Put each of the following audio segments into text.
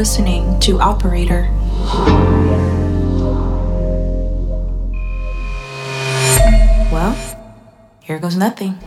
listening to Operator. Well, here goes nothing.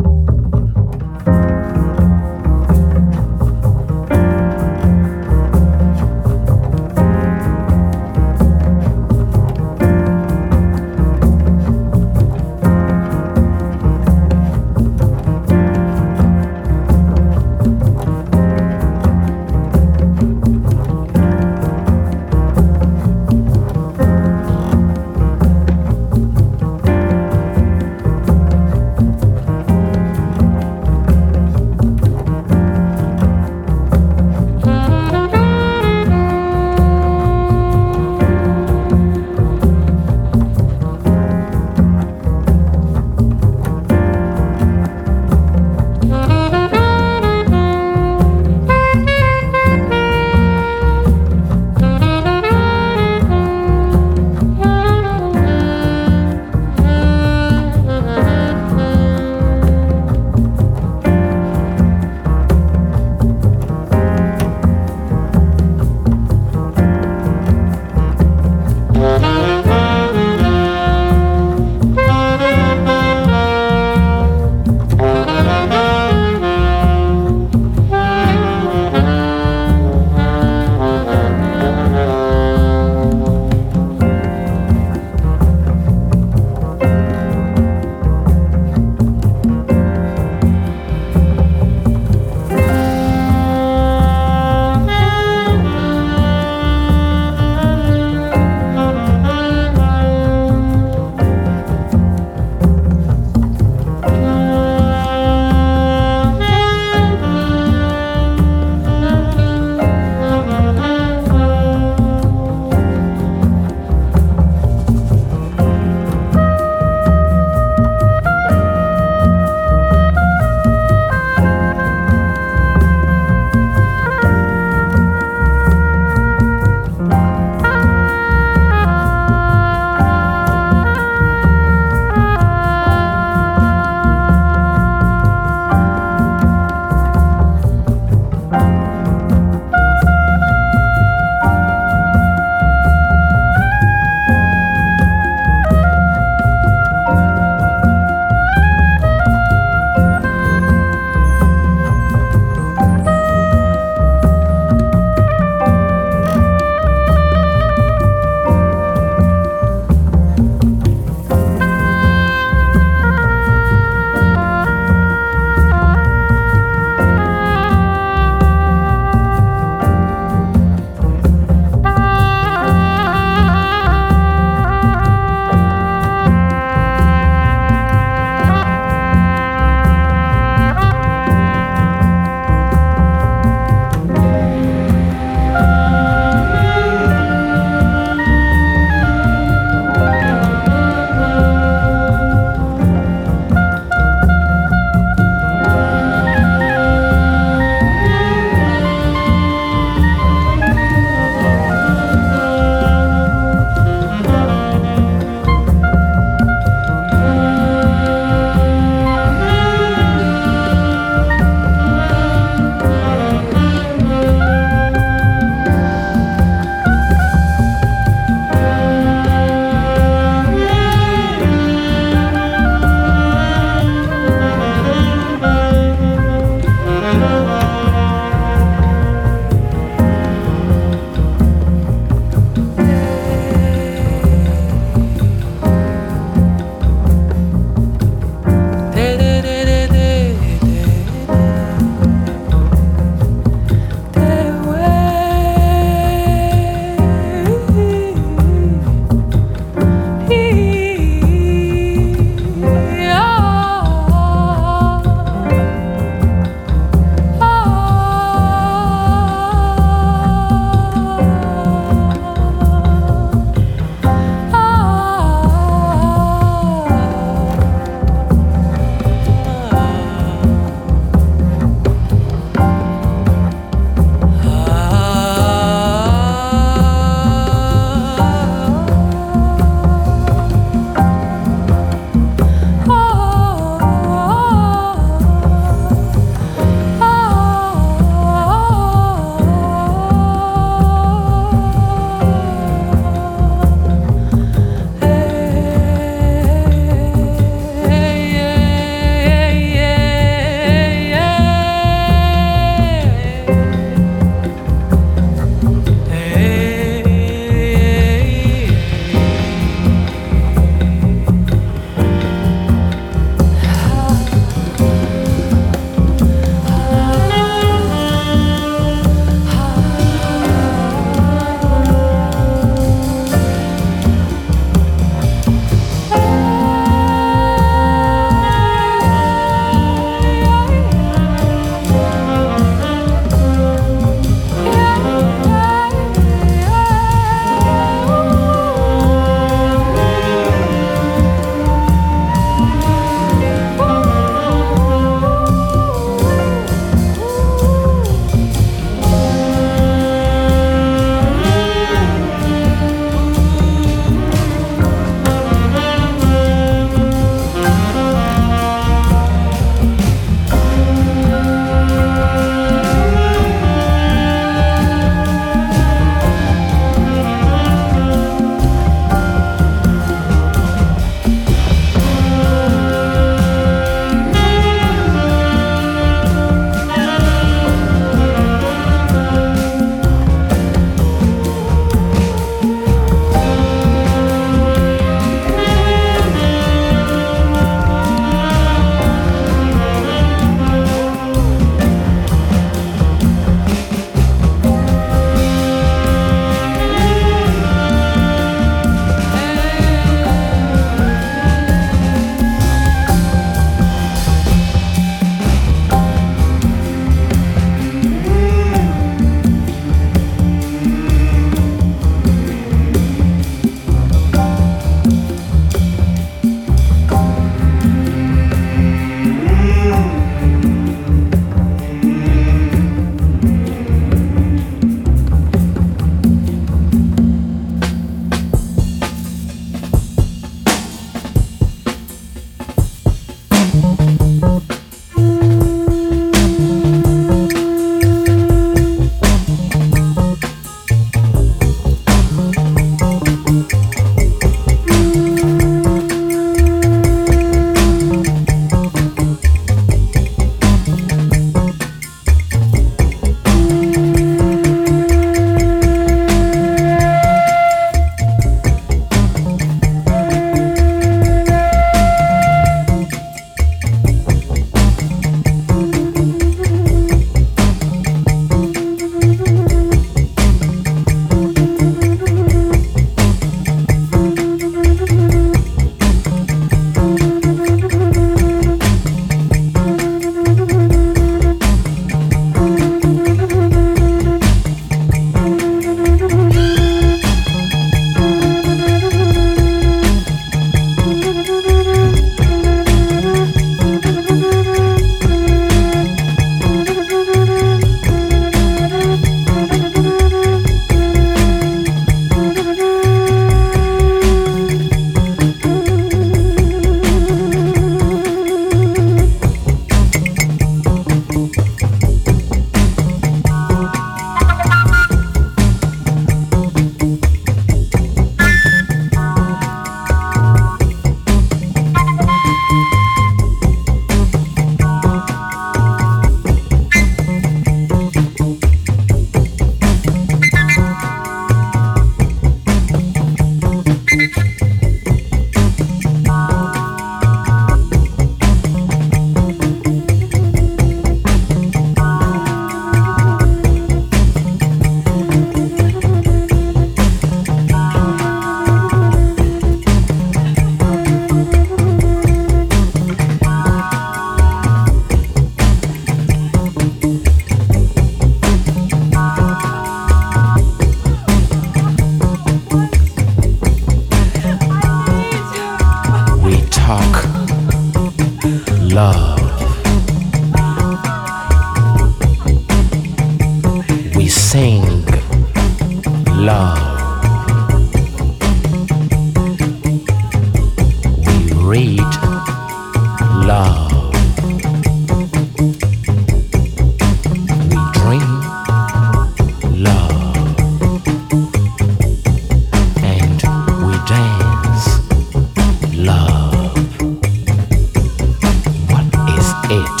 It?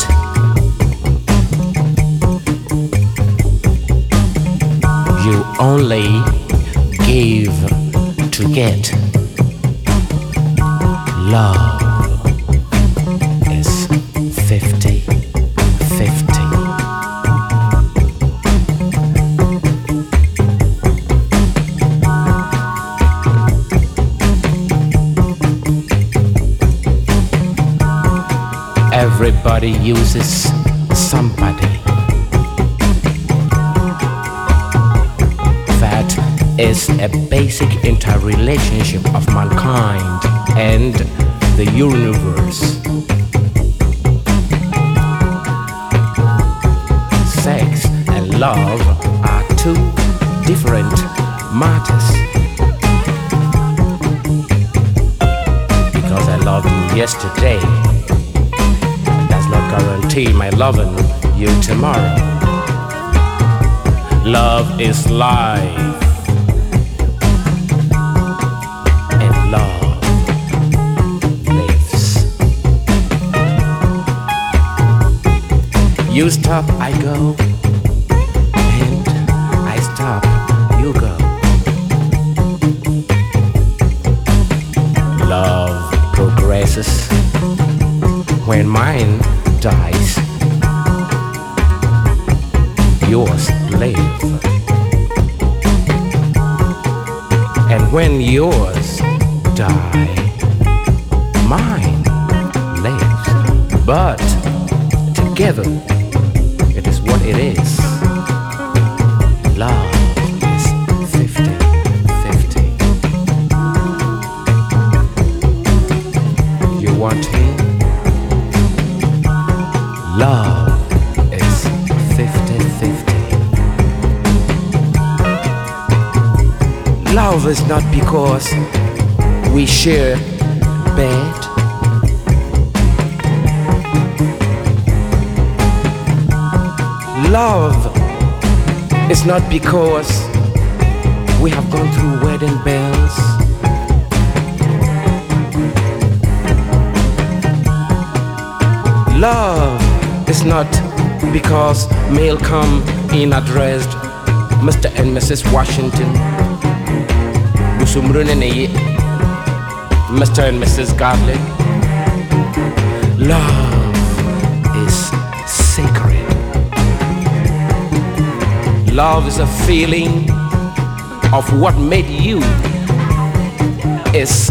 You only give to get. Love Uses somebody. That is a basic interrelationship of mankind and the universe. Because we share bed. Love is not because we have gone through wedding bells. Love is not because mail come in addressed Mr. and Mrs. Washington. Mr. and Mrs. Garlic. Love is sacred. Love is a feeling of what made you is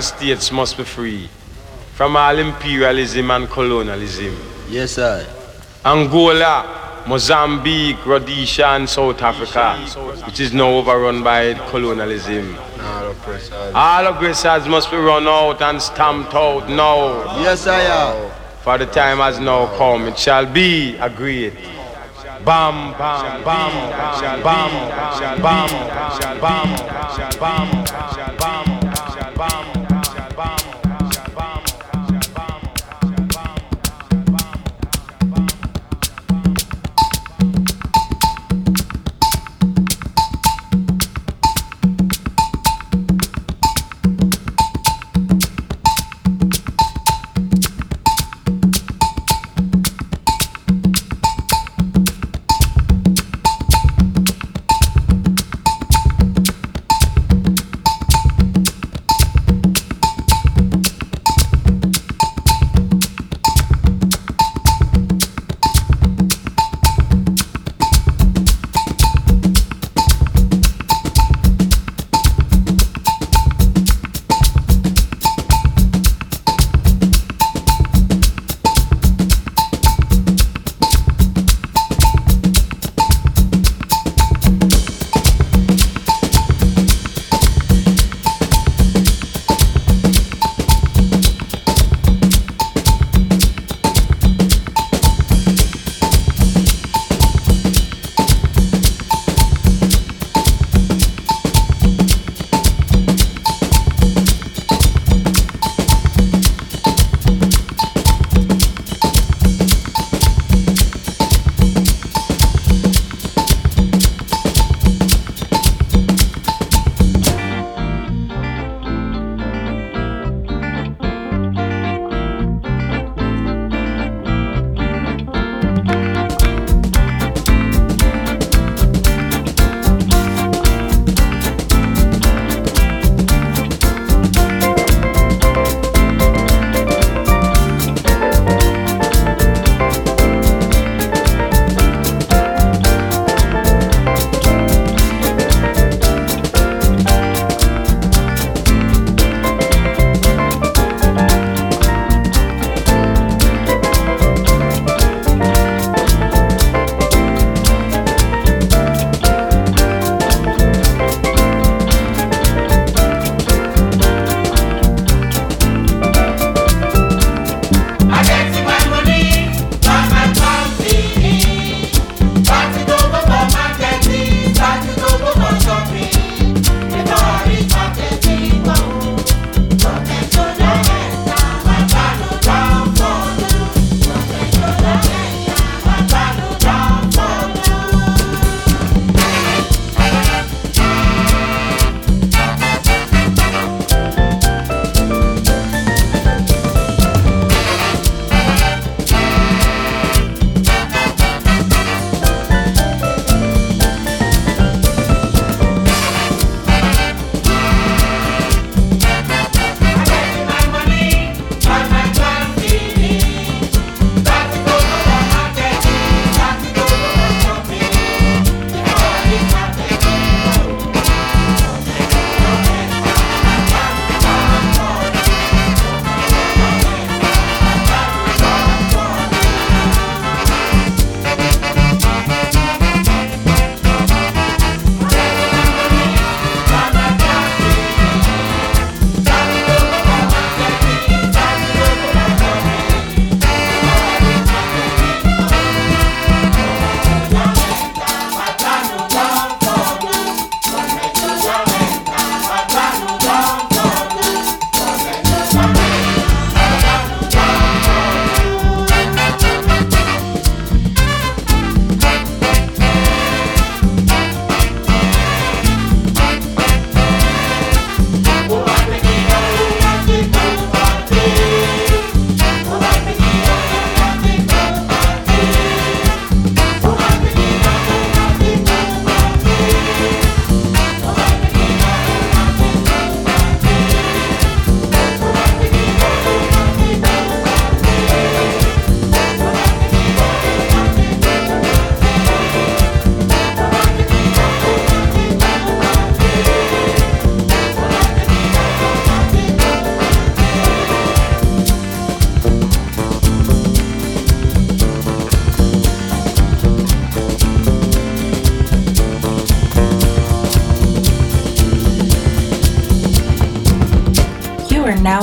states must be free from all imperialism and colonialism. Yes, sir. Angola, Mozambique, Rhodesia, and South Africa, which is now overrun by colonialism. All oppressors must be run out and stamped out now. Yes, sir. For the time has now come, it shall be agreed. Bam, bam, bam, bam, bam, bam, bam, bam, bam, bam.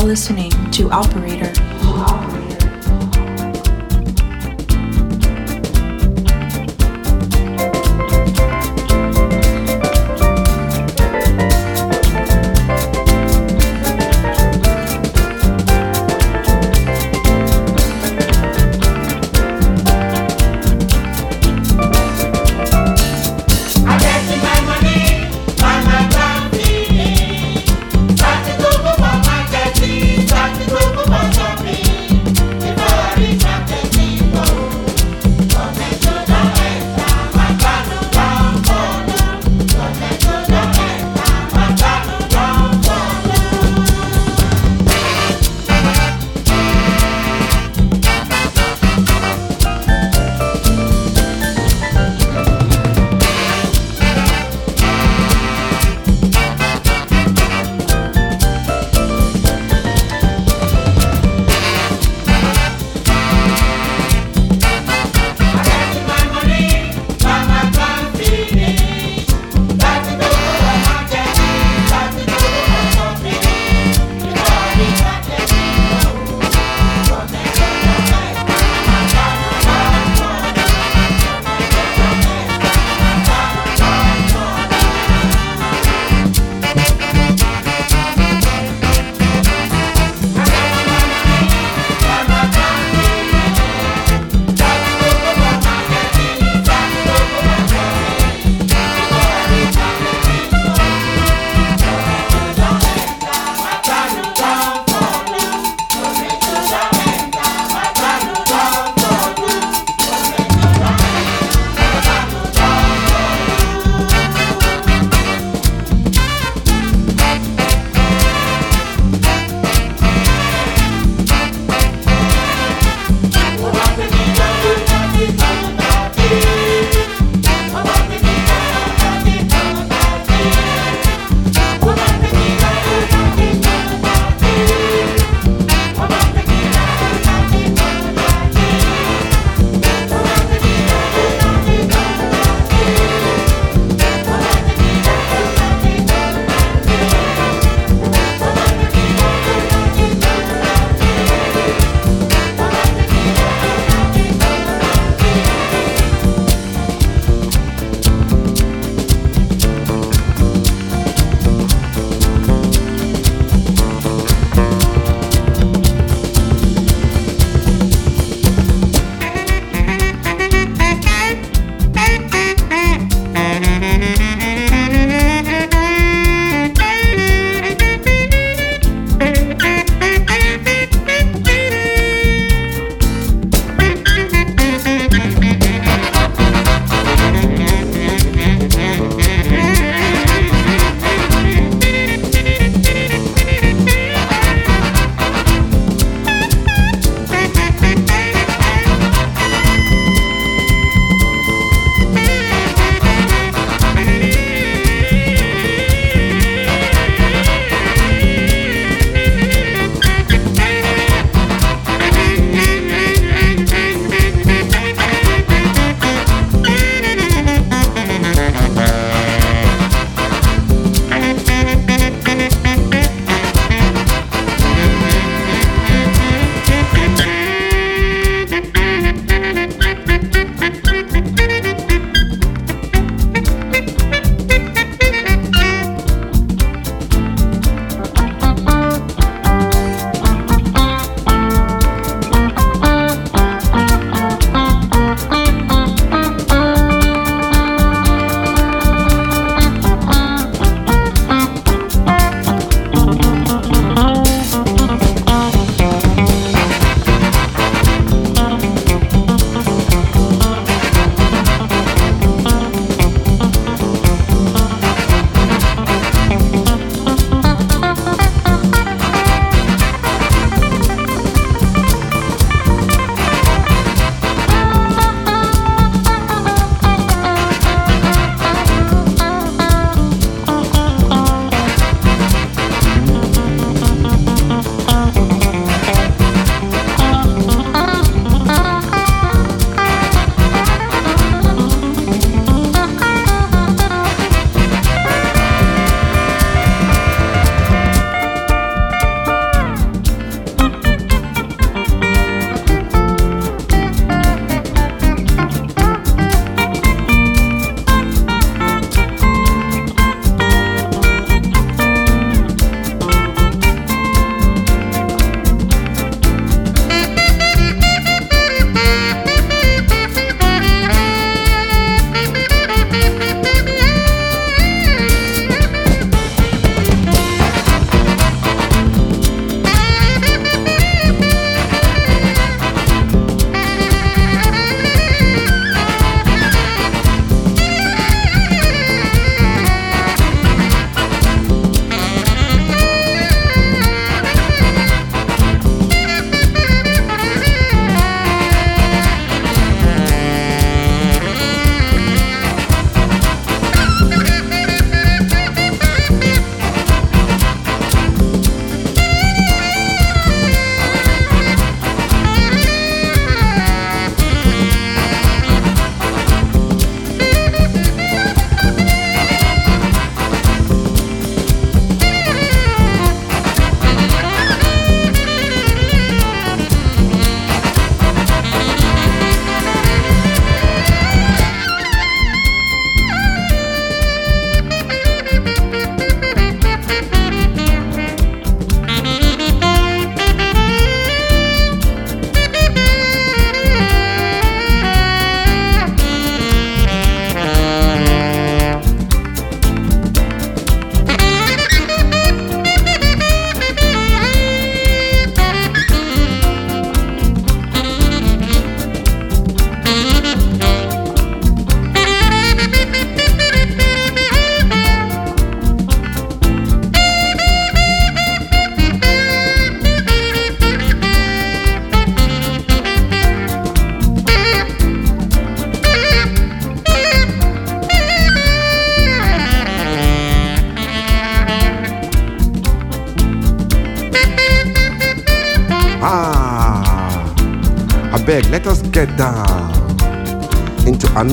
Listening to Operator.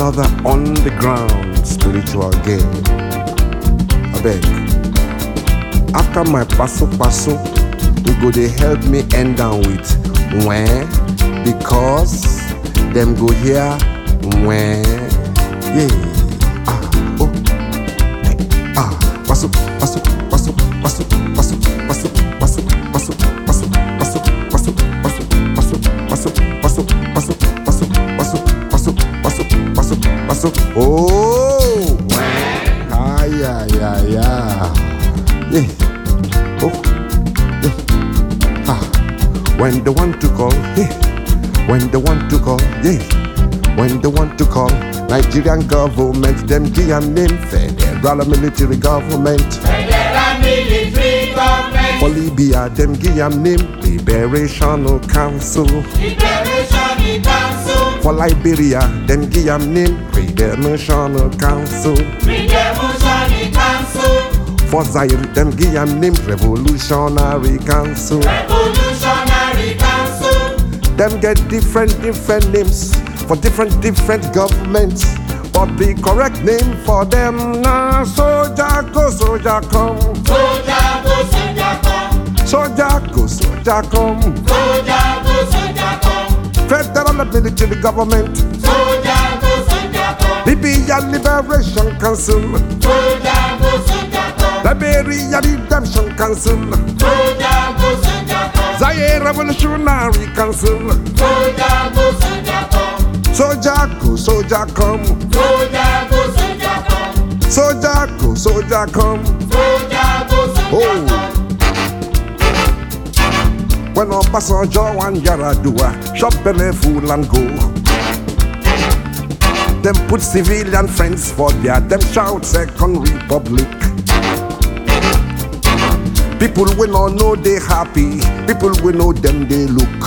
Another on the ground spiritual game. I beg. After my paso paso, you go they help me end down with when because them go here when yeah they want to call yeah. When they want to call Nigerian government them give a name federal military government. Federal military government, for Libya them give name liberational council. Liberation Council, for Liberia them give name redemption council. Redemption Council, for Zaire them give name revolutionary council. Revolutionary Council, them get different different names for different different governments. But the correct name for them na soldier go soldier come. Soldier go soldier come, soldier go soldier come. Soldier go soldier come, federal military government. Soldier go soldier come, libya liberation council. Soldier go soldier come, liberia redemption council. Soldier go soldier come, zaire revolutionary council soldier go soldier come, soldier go soldier come soldier go soldier come, soldier go soldier come soldier go soldier Oh. come. When Obasanjo and Yaradua shop belly full and go. Them put civilian friends for their them shout second republic. People we no know they happy, people we know them they look.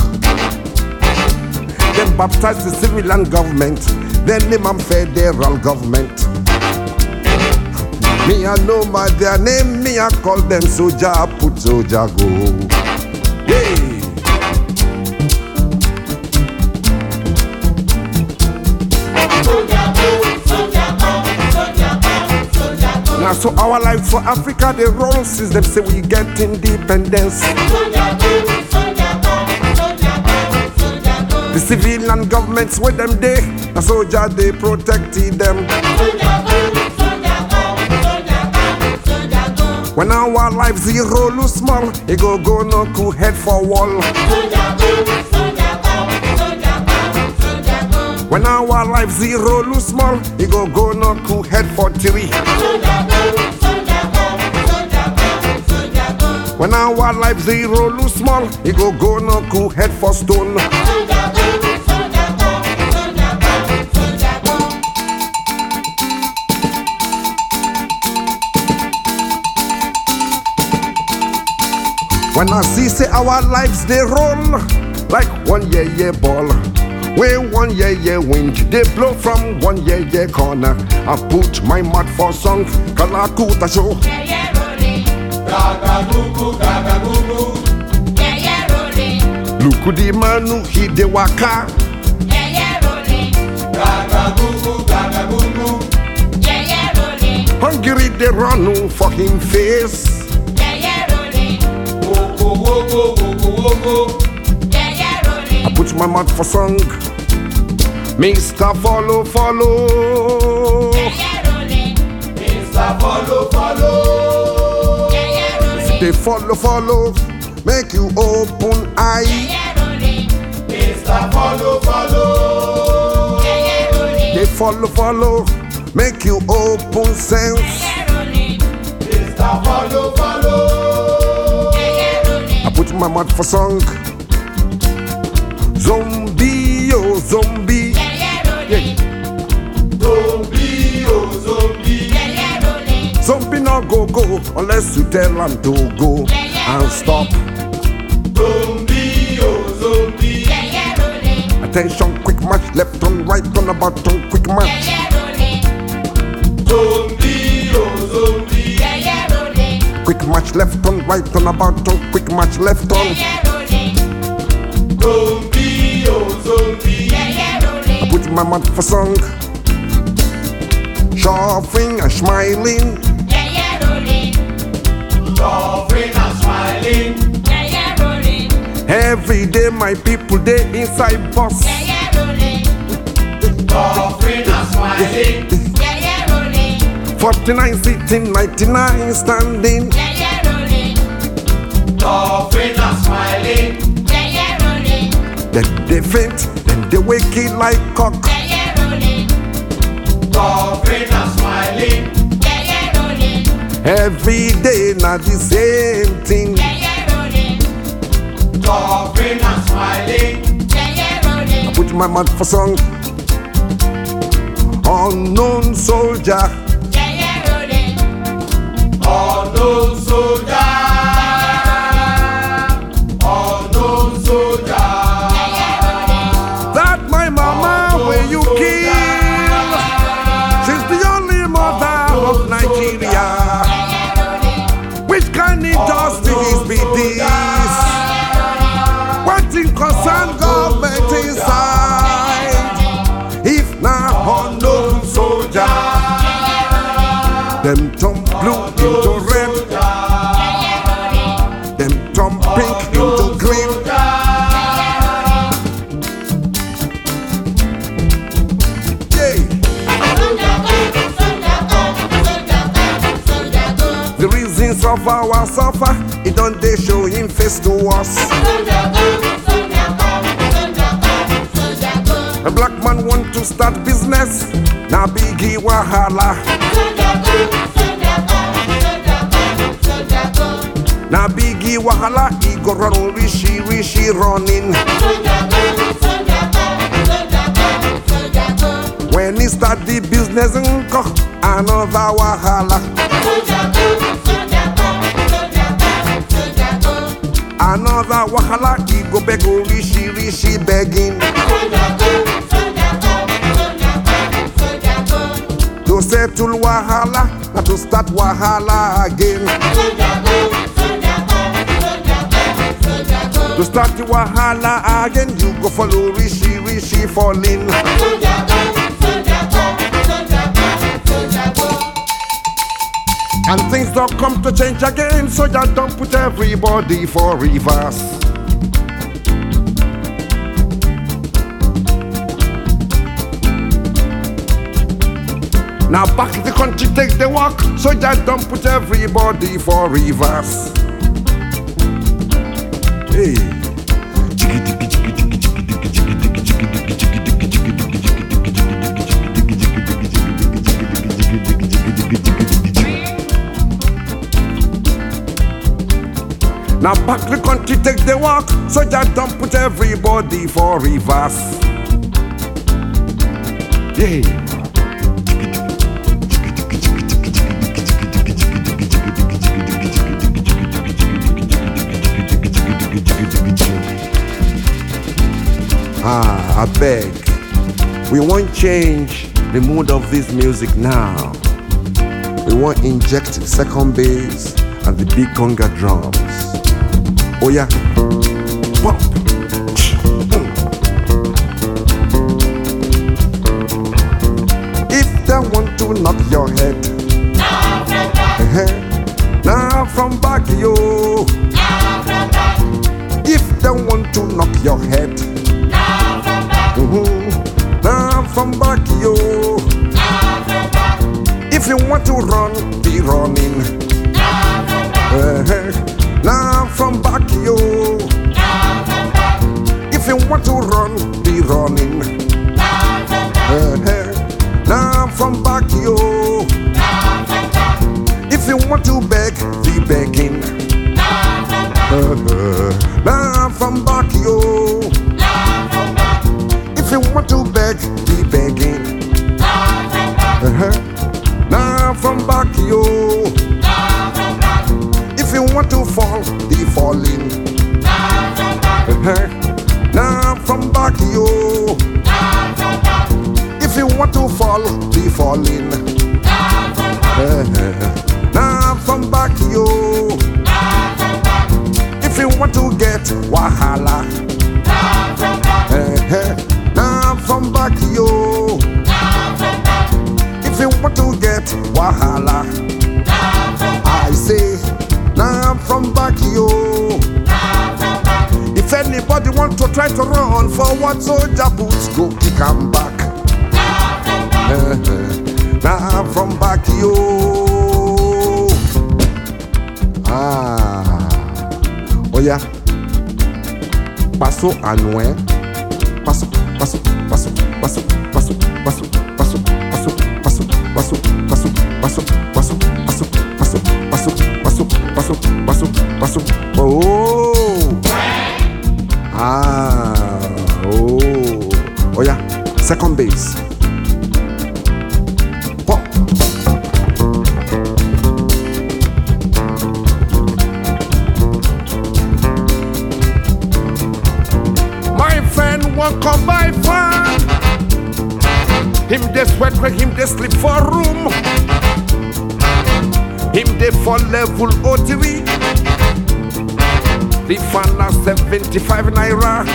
Them baptize the civilian government, then name am federal government. Me I know my their name, me I call them soldier, put soldier go. Now so our life for Africa they roll since them say we get independence. The civilian governments with them they, the soldier they protected them. When our life zero lose small, it go go no cool head for wall. When our life zero lose small, it go go no cool head for three. When our life zero lose small, it go go no cool head for stone. When I see say our lives they roll like one yeah yeah ball. When one yeah yeah wind they blow from one yeah yeah corner. I put my mouth for song, Kalakuta show. Yeah, yeah, rolling. Yeah, yeah, rolling. Lukudi manu hide waka. Yeah, yeah, rolling. Yeah, yeah, rolling. Hungry they run for him face. Yeah, yeah, rolling. Yeah, yeah, search my mouth for song. Mr. Follow, follow. Mr. Follow, follow. They follow, follow. Make you open eye. Mr. Follow, follow. They follow, follow. Make you open sense. Mr. Follow, follow. I put my mouth for song. Zombie, oh zombie. Yeah, yeah, rolling. Yeah, yeah, rolling. Zombie not go go unless you tell him to go and stop. Yeah, yeah, rolling. Attention, quick match, left on right on about on quick Yeah, match. yeah. Yeah, yeah, rolling. Quick match, left on right on about on quick match, left Yeah, on. yeah, rolling. I put in my mouth for song, shuffling and smiling. Yeah, yeah, rolling. Shuffling and smiling. Yeah, yeah, rolling. Every day my people they inside bus. Yeah, yeah, rolling. Shuffling and smiling. Yeah, yeah, rolling. 49 sitting, 99 standing. Yeah, yeah, rolling. Shuffling and smiling. Then they faint, then they wake it like cock. Every day not the same thing. Yeah, yeah, rolling. Coughing and smiling. Yeah, yeah, rolling. I put my mouth for song. Unknown soldier, that our suffer, it don't they show him face to us. A black man want to start business, now biggie wahala. Now biggie wahala, he go run rishi rishi running. When he start the business, another wahala. He go beg oh, rishi rishi begging. To settle wahala, not to start wahala again. To start the wahala again, you go follow rishi rishi falling. And things don't come to change again, so you don't put everybody for reverse. Now back the country take the walk, so you don't put everybody for reverse. Hey. Now back the country take the walk, so you don't put everybody for reverse. Yeah. I beg. We won't change the mood of this music now. We won't inject second bass and the big conga drums. Oh yeah, pump. If they want to knock your head, eh, now from back yo. From back yo. If you want to run, be running. Eh, Paso a Noé. Paso, paso, paso, paso, paso, paso, paso, paso, paso, paso, paso, paso, paso, paso, paso, paso, paso, paso, paso, paso. Oh. Ah. Oh. Oh yeah. Second bass. Level OTV. The fan na 75 naira.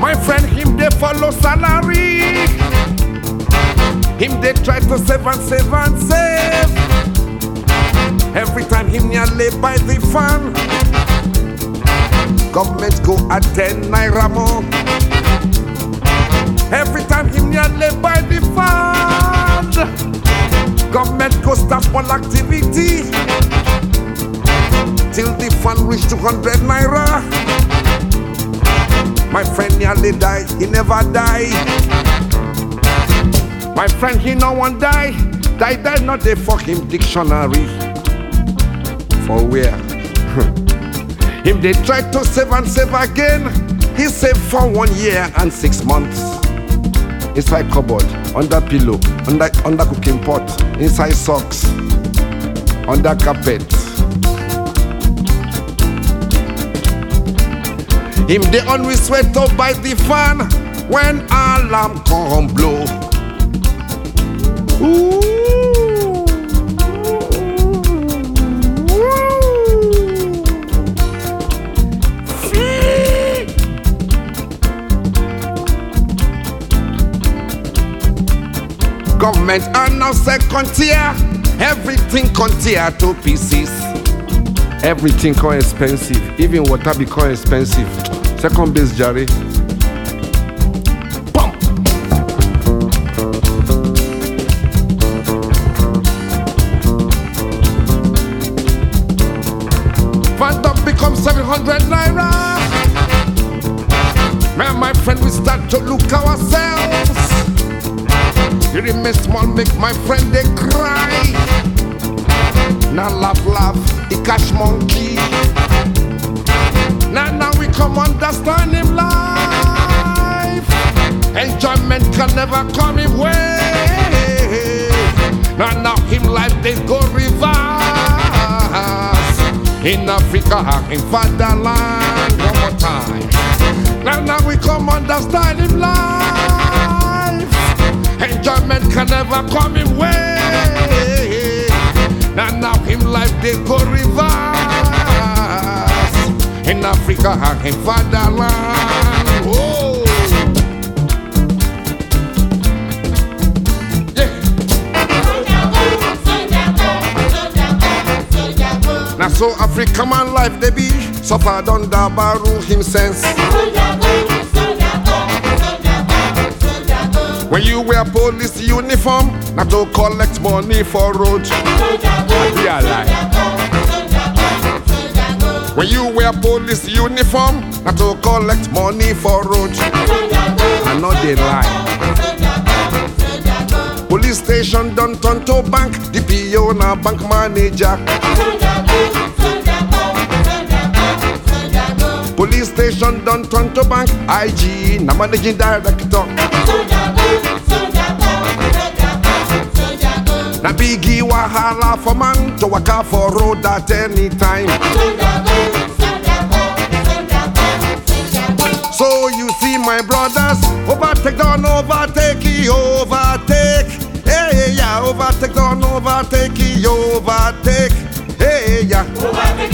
My friend him dey follow salary. Him dey try to save and save and save. Every time him nearly buy the fan. Government go at 10 naira more. Fund reach 200 naira. My friend nearly died, he never die. My friend, he no one die. Die, die, not the fucking dictionary. For where? Him they try to save and save again. He saved for one year and six months. Inside cupboard, under pillow, under under cooking pot, inside socks, under carpet. Him the only sweat up by the fan when alarm come blow. Ooh. Ooh. Government are now second tier. Everything con tier to pieces. Everything come expensive. Even water become expensive. Second bass, Jerry. Pump. Phantom become 700 naira. Me and my friend, we start to look ourselves. You remain small, make my friend they cry. The cash monkey. Now, now we come understand him life. Enjoyment can never come him way. Now, now him life they go reverse. In Africa, in fatherland, one more time. Now, now we come understand him life. Enjoyment can never come him way. They go reverse. In Africa, in fatherland. Oh. Yeah. So Africa man life they be suffer don dabaru him sense. When you wear police uniform, not to collect money for road. When you wear police uniform, not to collect money for road. I know they lie. Police station done turn to bank, DPO na bank manager. Police station done turn to bank, IG na managing director. na biggie wahala for man to walk for road at any time. So you see my brothers, overtake don't overtake, overtake. Hey yeah, overtake don't overtake, overtake. Hey yeah. Overtake.